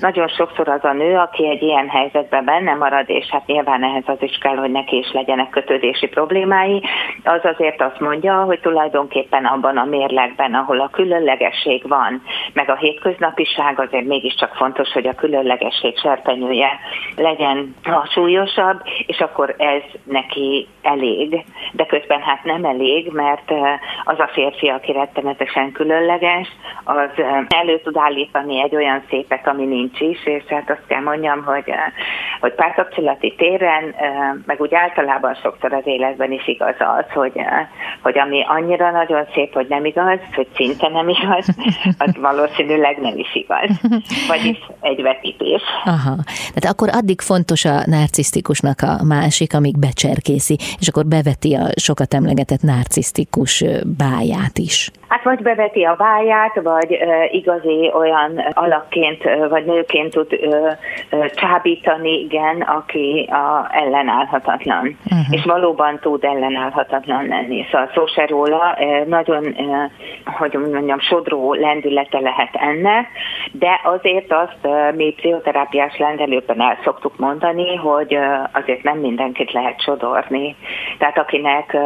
nagyon sokszor az a nő, aki egy ilyen helyzetben benne marad, és hát nyilván ehhez az is kell, hogy neki is legyenek kötődési problémái, az azért azt mondja, hogy tulajdonképpen abban a mérlegben, ahol a különlegesség van, meg a hétköznapiság, azért mégiscsak fontos, hogy a különlegesség serpenyője legyen a súlyosabb, és akkor ez neki elég, de közben hát nem elég, mert az a férfi, aki rettenetesen különleges, az elő tud állítani egy olyan szépet, ami nincs is, és hát azt kell mondjam, hogy, hogy párkapcsolati téren, meg úgy általában sokszor az életben is igaz az, hogy, hogy ami annyira nagyon szép, hogy nem igaz, hogy szinte nem igaz, <laughs> az valószínűleg nem is igaz. Vagyis egy vetítés. Aha. Tehát akkor addig fontos a narcisztikusnak a másik amíg becserkészi, és akkor beveti a sokat emlegetett narcisztikus báját is. Hát vagy beveti a báját, vagy igazi olyan alakként, vagy nőként tud csábítani, igen, aki a ellenállhatatlan. Uh-huh. És valóban tud ellenállhatatlan lenni. Szóval szó se róla, nagyon, hogy mondjam, sodró lendülete lehet ennek, de azért azt mi pszichoterápiás lendelőben el szoktuk mondani, hogy azért nem mindenkit lehet sodorni. Tehát akinek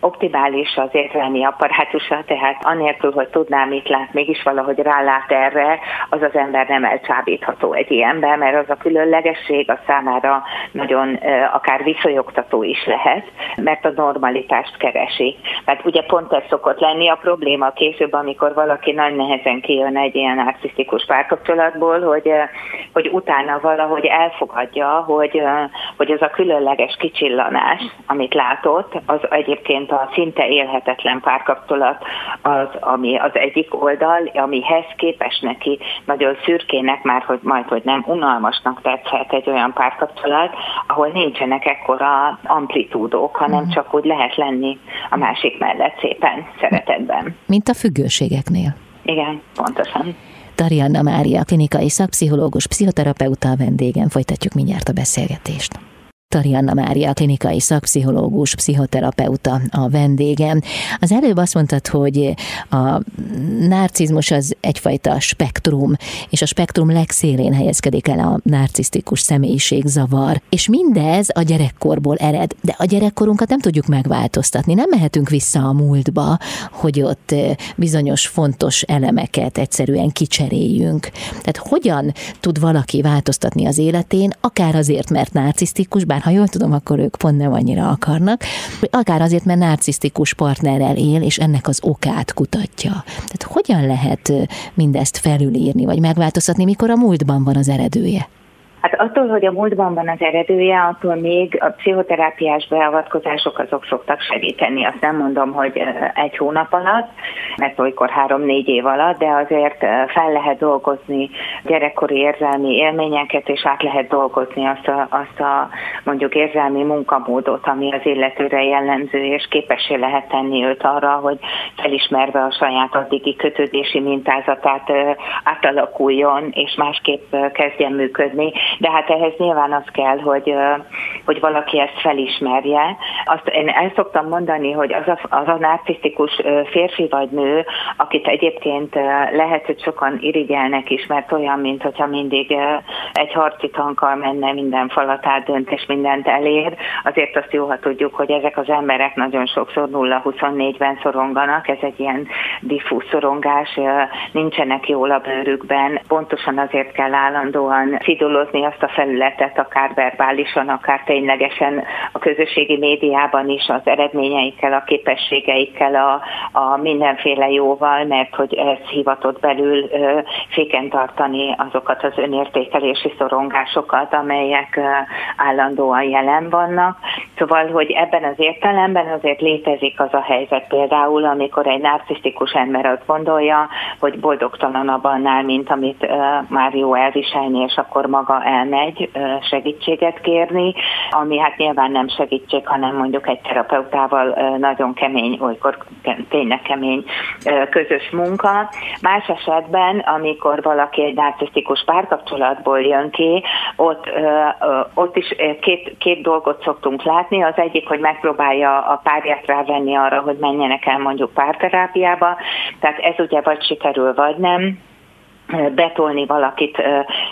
optimális az értelmi apparátusa, tehát anélkül, hogy tudná, mit lát, mégis valahogy rálát erre, az az ember nem elcsábítható egy ilyenben, mert az a különlegesség a számára nagyon akár viszonyogtató is lehet, mert a normalitást keresi. Mert ugye pont ez szokott lenni a probléma később, amikor valaki nagy nehezen kijön egy ilyen narcisztikus párkapcsolatból, hogy, hogy utána valahogy elfogadja, hogy, hogy az a különleges kicsillanás, amit látott, az egyébként a szinte élhetetlen párkapcsolat, az, ami az egyik oldal, amihez képes neki nagyon szürkének, már hogy majd, hogy nem unalmasnak tetszhet egy olyan párkapcsolat, ahol nincsenek ekkora amplitúdók, hanem uh-huh. csak úgy lehet lenni a másik mellett szépen, szeretetben. Mint a függőségeknél. Igen, pontosan. Tarianna Mária, klinikai szakpszichológus, pszichoterapeuta a vendégem. Folytatjuk mindjárt a beszélgetést. Tarianna Mária, klinikai szakpszichológus, pszichoterapeuta a vendégem. Az előbb azt mondtad, hogy a narcizmus az egyfajta spektrum, és a spektrum legszélén helyezkedik el a narcisztikus személyiségzavar, és mindez a gyerekkorból ered, de a gyerekkorunkat nem tudjuk megváltoztatni, nem mehetünk vissza a múltba, hogy ott bizonyos fontos elemeket egyszerűen kicseréljünk. Tehát hogyan tud valaki változtatni az életén, akár azért, mert narcisztikus, bár ha jól tudom, akkor ők pont nem annyira akarnak, akár azért, mert narcisztikus partnerrel él, és ennek az okát kutatja. Tehát hogyan lehet mindezt felülírni, vagy megváltoztatni, mikor a múltban van az eredője? Hát attól, hogy a múltban van az eredője, attól még a pszichoterápiás beavatkozások azok szoktak segíteni. Azt nem mondom, hogy egy hónap alatt, mert olykor három-négy év alatt, de azért fel lehet dolgozni gyerekkori érzelmi élményeket, és át lehet dolgozni azt a, azt a mondjuk érzelmi munkamódot, ami az illetőre jellemző, és képessé lehet tenni őt arra, hogy felismerve a saját addigi kötődési mintázatát átalakuljon, és másképp kezdjen működni de hát ehhez nyilván az kell, hogy, hogy valaki ezt felismerje. Azt én el szoktam mondani, hogy az a, az a narcisztikus férfi vagy nő, akit egyébként lehet, hogy sokan irigyelnek is, mert olyan, mint hogyha mindig egy harci tankkal menne, minden falat átdönt és mindent elér, azért azt jó, ha tudjuk, hogy ezek az emberek nagyon sokszor 0-24-ben szoronganak, ez egy ilyen diffúz szorongás, nincsenek jól a bőrükben, pontosan azért kell állandóan cidolozni azt a felületet, akár verbálisan, akár ténylegesen a közösségi médiában is az eredményeikkel, a képességeikkel, a, a mindenféle jóval, mert hogy ez hivatott belül féken tartani azokat az önértékelési szorongásokat, amelyek ö, állandóan jelen vannak. Szóval, hogy ebben az értelemben azért létezik az a helyzet például, amikor egy narcisztikus ember azt gondolja, hogy boldogtalanabb annál, mint amit már jó elviselni, és akkor maga elmegy segítséget kérni, ami hát nyilván nem segítség, hanem mondjuk egy terapeutával nagyon kemény, olykor tényleg kemény közös munka. Más esetben, amikor valaki egy narcisztikus párkapcsolatból jön ki, ott, ott is két, két dolgot szoktunk látni. Az egyik, hogy megpróbálja a párját rávenni arra, hogy menjenek el mondjuk párterápiába, tehát ez ugye vagy sikerül, vagy nem betolni valakit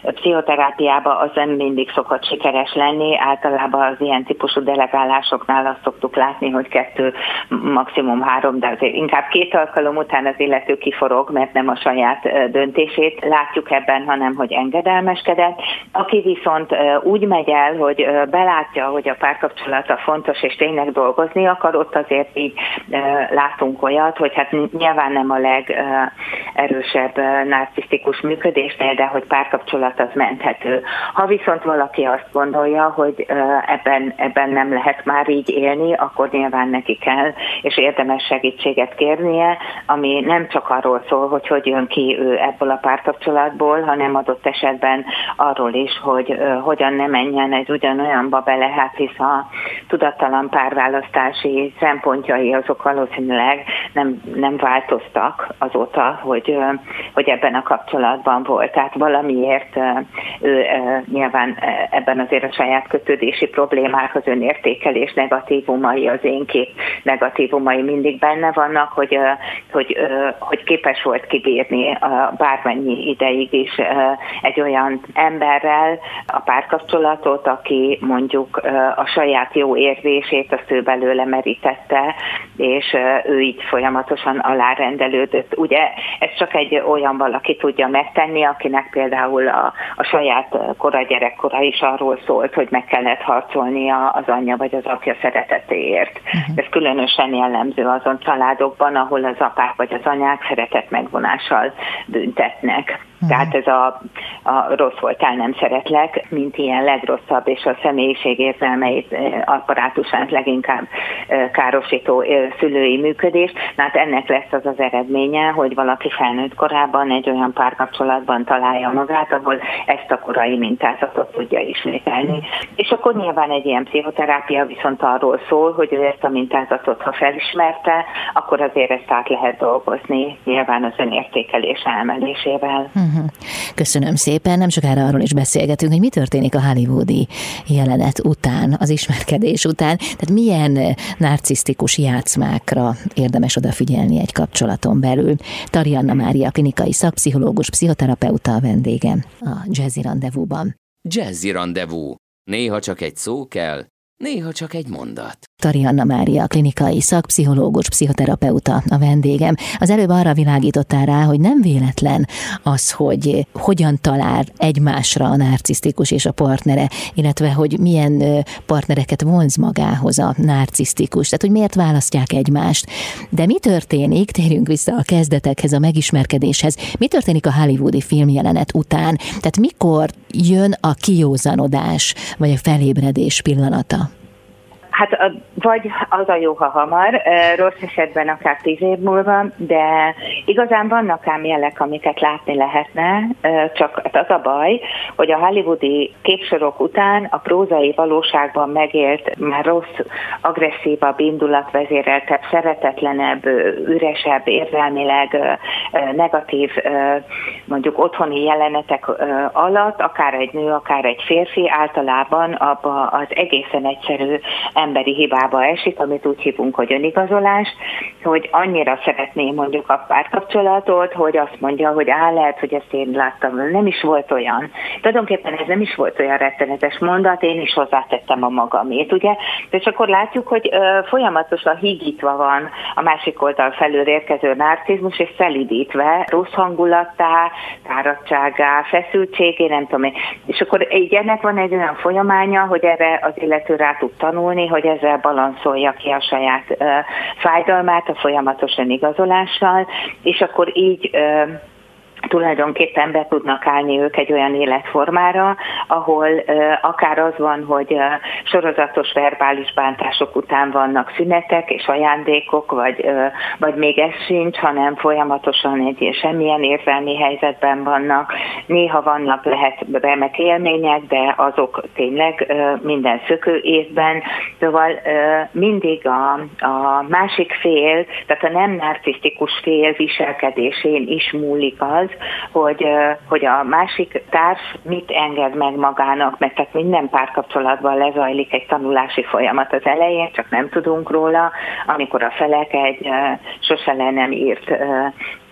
pszichoterápiába, az nem mindig szokott sikeres lenni. Általában az ilyen típusú delegálásoknál azt szoktuk látni, hogy kettő, maximum három, de azért inkább két alkalom után az illető kiforog, mert nem a saját döntését látjuk ebben, hanem hogy engedelmeskedett. Aki viszont úgy megy el, hogy belátja, hogy a párkapcsolata fontos, és tényleg dolgozni akar, ott azért így látunk olyat, hogy hát nyilván nem a legerősebb narcisztikus harmonikus működésnél, de hogy párkapcsolat az menthető. Ha viszont valaki azt gondolja, hogy ebben, ebben nem lehet már így élni, akkor nyilván neki kell, és érdemes segítséget kérnie, ami nem csak arról szól, hogy hogy jön ki ő ebből a párkapcsolatból, hanem adott esetben arról is, hogy hogyan ne menjen egy ugyanolyanba bele, hát hisz a tudattalan párválasztási szempontjai azok valószínűleg nem, nem változtak azóta, hogy, hogy ebben a kapcsolatban kapcsolatban volt, tehát valamiért ő nyilván ebben azért a saját kötődési problémák, az önértékelés negatívumai, az én kép negatívumai mindig benne vannak, hogy, hogy, hogy képes volt kibírni bármennyi ideig is egy olyan emberrel a párkapcsolatot, aki mondjuk a saját jó érzését azt ő belőle merítette, és ő így folyamatosan alárendelődött. Ugye ez csak egy olyan valaki tudja tudja megtenni, akinek például a, a saját kora gyerekkora is arról szólt, hogy meg kellett harcolnia az anyja vagy az apja szeretetéért. Uh-huh. Ez különösen jellemző azon családokban, ahol az apák vagy az anyák szeretet megvonással büntetnek. Uh-huh. Tehát ez a, a rossz voltál, nem szeretlek, mint ilyen legrosszabb, és a személyiség érzelmeit, apparátusát leginkább károsító szülői működés. Na hát ennek lesz az az eredménye, hogy valaki felnőtt korában egy olyan párkapcsolatban találja magát, ahol ezt a korai mintázatot tudja ismételni. És akkor nyilván egy ilyen pszichoterápia viszont arról szól, hogy ő ezt a mintázatot, ha felismerte, akkor azért ezt át lehet dolgozni, nyilván az önértékelés emelésével. Uh-huh. Mhm. Köszönöm szépen, nem sokára arról is beszélgetünk, hogy mi történik a hollywoodi jelenet után, az ismerkedés után, tehát milyen narcisztikus játszmákra érdemes odafigyelni egy kapcsolaton belül. Tarianna Mária, klinikai szakpszichológus, pszichoterapeuta a vendégem a Jazzy Rendezvúban. Jazzy Rendezvú. Néha csak egy szó kell, néha csak egy mondat. Tarianna Mária, klinikai szakpszichológus, pszichoterapeuta a vendégem. Az előbb arra világítottál rá, hogy nem véletlen az, hogy hogyan talál egymásra a narcisztikus és a partnere, illetve hogy milyen partnereket vonz magához a narcisztikus, tehát hogy miért választják egymást. De mi történik, térjünk vissza a kezdetekhez, a megismerkedéshez, mi történik a hollywoodi filmjelenet után? Tehát mikor jön a kiózanodás, vagy a felébredés pillanata? Hát vagy az a jó, ha hamar, rossz esetben akár tíz év múlva, de igazán vannak ám jelek, amiket látni lehetne, csak az a baj, hogy a hollywoodi képsorok után a prózai valóságban megélt, már rossz, agresszívabb, indulatvezéreltebb, szeretetlenebb, üresebb, érzelmileg negatív, mondjuk otthoni jelenetek alatt, akár egy nő, akár egy férfi általában abba az egészen egyszerű emberi hibába esik, amit úgy hívunk, hogy önigazolás, hogy annyira szeretné mondjuk a párkapcsolatot, hogy azt mondja, hogy á, lehet, hogy ezt én láttam, nem is volt olyan. Tulajdonképpen ez nem is volt olyan rettenetes mondat, én is hozzátettem a magamét, ugye? És akkor látjuk, hogy ö, folyamatosan hígítva van a másik oldal felől érkező narcizmus, és szelidítve rossz hangulattá, táradtságá, feszültségé, nem tudom én. És akkor így ennek van egy olyan folyamánya, hogy erre az illető rá tud tanulni, hogy ezzel balanszolja ki a saját fájdalmát a folyamatosan igazolással, és akkor így tulajdonképpen be tudnak állni ők egy olyan életformára, ahol akár az van, hogy sorozatos verbális bántások után vannak szünetek és ajándékok, vagy, vagy még ez sincs, hanem folyamatosan egy semmilyen érzelmi helyzetben vannak. Néha vannak lehet remek élmények, de azok tényleg minden szökő évben. Szóval mindig a, a másik fél, tehát a nem narcisztikus fél viselkedésén is múlik az, hogy, hogy a másik társ mit enged meg magának, mert tehát minden párkapcsolatban lezajlik egy tanulási folyamat az elején, csak nem tudunk róla, amikor a felek egy sose le nem írt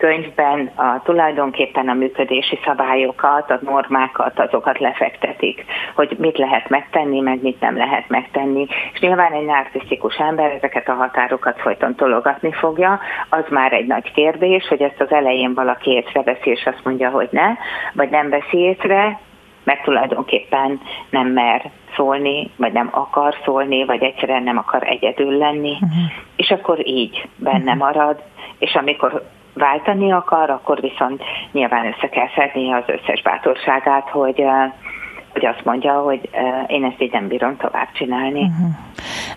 könyvben a, tulajdonképpen a működési szabályokat, a normákat, azokat lefektetik, hogy mit lehet megtenni, meg mit nem lehet megtenni. És nyilván egy narcisztikus ember ezeket a határokat folyton tologatni fogja, az már egy nagy kérdés, hogy ezt az elején valaki észreveszi, és azt mondja, hogy ne, vagy nem veszi észre, mert tulajdonképpen nem mer szólni, vagy nem akar szólni, vagy egyszerűen nem akar egyedül lenni, uh-huh. és akkor így benne uh-huh. marad, és amikor váltani akar, akkor viszont nyilván össze kell szedni az összes bátorságát, hogy hogy azt mondja, hogy én ezt így nem bírom tovább csinálni. Uh-huh.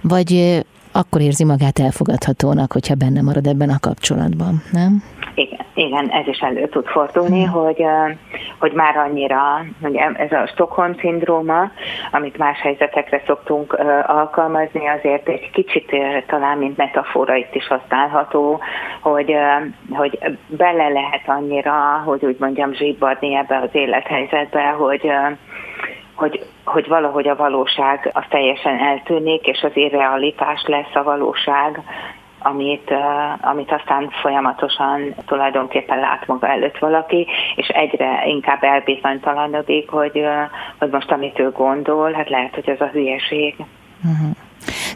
Vagy akkor érzi magát elfogadhatónak, hogyha benne marad ebben a kapcsolatban, nem? Igen, igen, ez is elő tud fordulni, hmm. hogy, hogy már annyira, hogy ez a Stockholm szindróma, amit más helyzetekre szoktunk alkalmazni, azért egy kicsit talán, mint metafora itt is használható, hogy, hogy bele lehet annyira, hogy úgy mondjam, zsibbadni ebbe az élethelyzetbe, hogy hogy, hogy valahogy a valóság az teljesen eltűnik, és az irrealitás lesz a valóság, amit, amit aztán folyamatosan tulajdonképpen lát maga előtt valaki, és egyre inkább elbizonytalanodik, hogy, hogy most amit ő gondol, hát lehet, hogy ez a hülyeség. Uh-huh.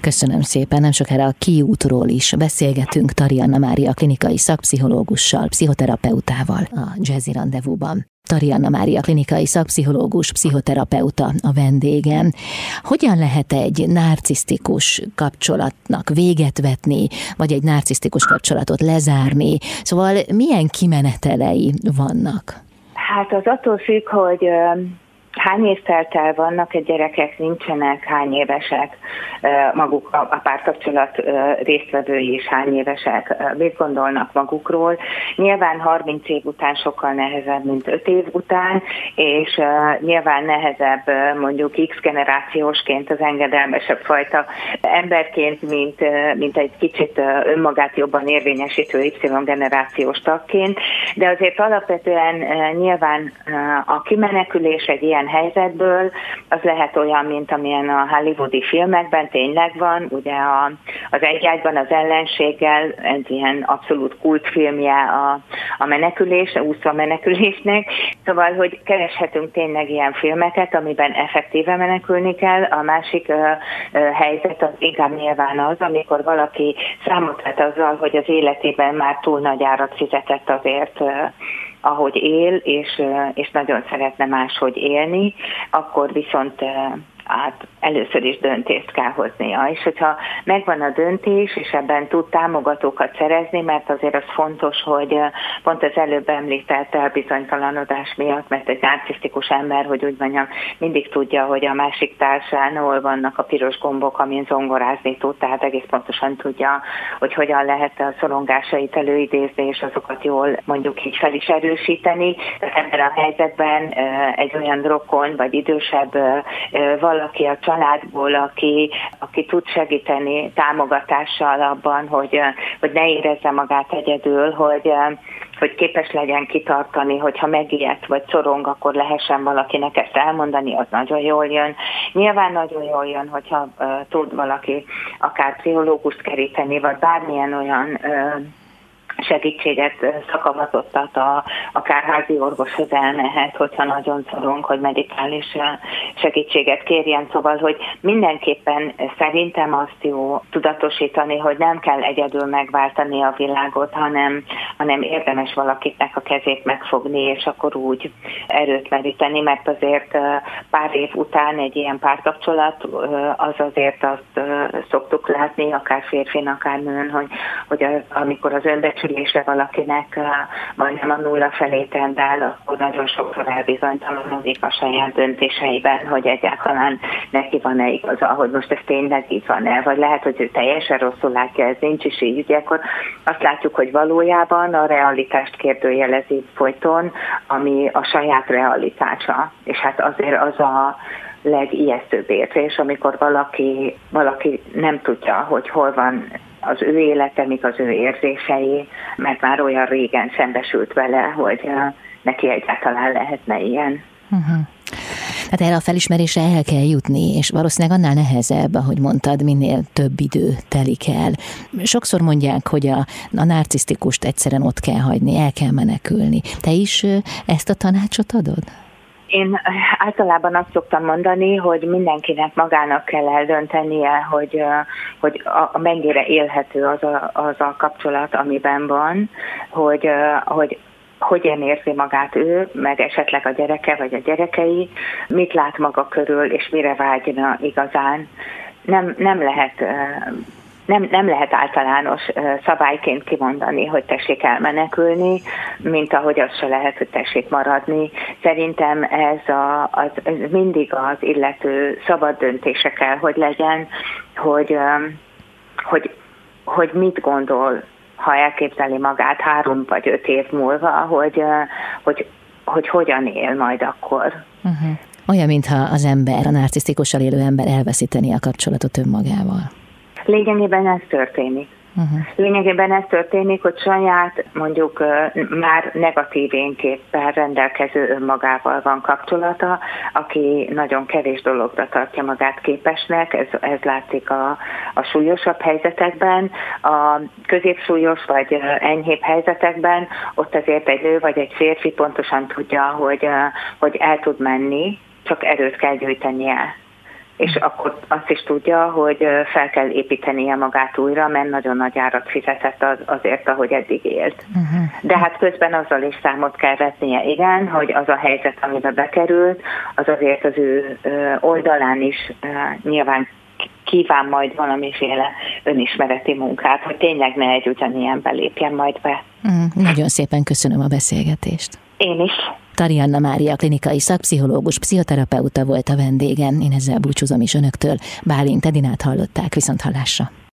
Köszönöm szépen, nem sokára a kiútról is beszélgetünk Tarianna Mária klinikai szakpszichológussal, pszichoterapeutával a Jazzy Rendezvúban. Tarianna Mária klinikai szakpszichológus, pszichoterapeuta a vendégem. Hogyan lehet egy narcisztikus kapcsolatnak véget vetni, vagy egy narcisztikus kapcsolatot lezárni? Szóval milyen kimenetelei vannak? Hát az attól függ, hogy hány évteltel vannak, egy gyerekek? Nincsenek, hány évesek, maguk a párkapcsolat résztvevői is hány évesek, mit gondolnak magukról. Nyilván 30 év után sokkal nehezebb, mint 5 év után, és nyilván nehezebb mondjuk X generációsként az engedelmesebb fajta emberként, mint, mint egy kicsit önmagát jobban érvényesítő Y generációs tagként, de azért alapvetően nyilván a kimenekülés egy ilyen ilyen helyzetből, az lehet olyan, mint amilyen a hollywoodi filmekben tényleg van, ugye a, az egyágyban az ellenséggel egy ilyen abszolút kultfilmje a, a menekülés, a úszva menekülésnek, szóval, hogy kereshetünk tényleg ilyen filmeket, amiben effektíve menekülni kell, a másik ö, ö, helyzet az inkább nyilván az, amikor valaki számot vett azzal, hogy az életében már túl nagy árat fizetett azért, ahogy él, és, és nagyon szeretne máshogy élni, akkor viszont át először is döntést kell hoznia. És hogyha megvan a döntés, és ebben tud támogatókat szerezni, mert azért az fontos, hogy pont az előbb említett elbizonytalanodás miatt, mert egy narcisztikus ember, hogy úgy mondjam, mindig tudja, hogy a másik társán hol vannak a piros gombok, amin zongorázni tud, tehát egész pontosan tudja, hogy hogyan lehet a szorongásait előidézni, és azokat jól mondjuk így fel is erősíteni. Tehát ebben a helyzetben egy olyan rokon, vagy idősebb valaki, valaki a családból, aki, aki tud segíteni támogatással abban, hogy, hogy ne érezze magát egyedül, hogy, hogy képes legyen kitartani, hogyha megijedt vagy szorong, akkor lehessen valakinek ezt elmondani, az nagyon jól jön. Nyilván nagyon jól jön, hogyha uh, tud valaki akár pszichológust keríteni, vagy bármilyen olyan uh, segítséget, szakavatottat a, akár házi orvoshoz elmehet, hogyha nagyon szorunk, hogy medikális segítséget kérjen. Szóval, hogy mindenképpen szerintem azt jó tudatosítani, hogy nem kell egyedül megváltani a világot, hanem, hanem érdemes valakitnek a kezét megfogni, és akkor úgy erőt meríteni, mert azért pár év után egy ilyen párkapcsolat, az azért azt szoktuk látni, akár férfin, akár nőn, hogy, hogy amikor az önbecsülés becsülésre valakinek majdnem a nulla felé tendál, akkor nagyon sokszor elbizonytalanodik a saját döntéseiben, hogy egyáltalán neki van-e igaza, hogy most ez tényleg így van-e, vagy lehet, hogy ő teljesen rosszul látja, ez nincs is így, ugye akkor azt látjuk, hogy valójában a realitást kérdőjelezi folyton, ami a saját realitása. És hát azért az a legijesztőbb érzés, amikor valaki, valaki nem tudja, hogy hol van az ő élete, mik az ő érzései, mert már olyan régen szembesült vele, hogy neki egyáltalán lehetne ilyen. Uh-huh. Hát erre a felismerésre el kell jutni, és valószínűleg annál nehezebb, ahogy mondtad, minél több idő telik el. Sokszor mondják, hogy a, a narcisztikust egyszerűen ott kell hagyni, el kell menekülni. Te is ezt a tanácsot adod? Én általában azt szoktam mondani, hogy mindenkinek magának kell eldöntenie, hogy, hogy a, mennyire élhető az a, az a kapcsolat, amiben van, hogy, hogy hogyan érzi magát ő, meg esetleg a gyereke vagy a gyerekei, mit lát maga körül, és mire vágyna igazán. Nem, nem lehet nem, nem lehet általános szabályként kimondani, hogy tessék elmenekülni, mint ahogy az se lehet, hogy tessék maradni. Szerintem ez, a, az, ez mindig az illető szabad döntése kell, hogy legyen, hogy, hogy, hogy mit gondol, ha elképzeli magát három vagy öt év múlva, hogy, hogy, hogy hogyan él majd akkor. Uh-huh. Olyan, mintha az ember, a narcisztikussal élő ember elveszíteni a kapcsolatot önmagával. Lényegében ez történik. Uh-huh. Lényegében ez történik, hogy saját mondjuk már negatív énképpen rendelkező önmagával van kapcsolata, aki nagyon kevés dologra tartja magát képesnek, ez, ez látszik a, a súlyosabb helyzetekben, a középsúlyos vagy enyhébb helyzetekben, ott azért egy nő vagy egy férfi pontosan tudja, hogy, hogy el tud menni, csak erőt kell gyűjtenie és akkor azt is tudja, hogy fel kell építenie magát újra, mert nagyon nagy árat fizetett az, azért, ahogy eddig élt. Uh-huh. De hát közben azzal is számot kell vetnie, igen, hogy az a helyzet, amiben bekerült, az azért az ő oldalán is nyilván kíván majd valamiféle önismereti munkát, hogy tényleg ne egy ugyanilyen belépjen majd be. Uh, nagyon szépen köszönöm a beszélgetést. Én is. Tarianna Mária klinikai szakpszichológus, pszichoterapeuta volt a vendégen. Én ezzel búcsúzom is önöktől. Bálint Edinát hallották, viszont hallásra.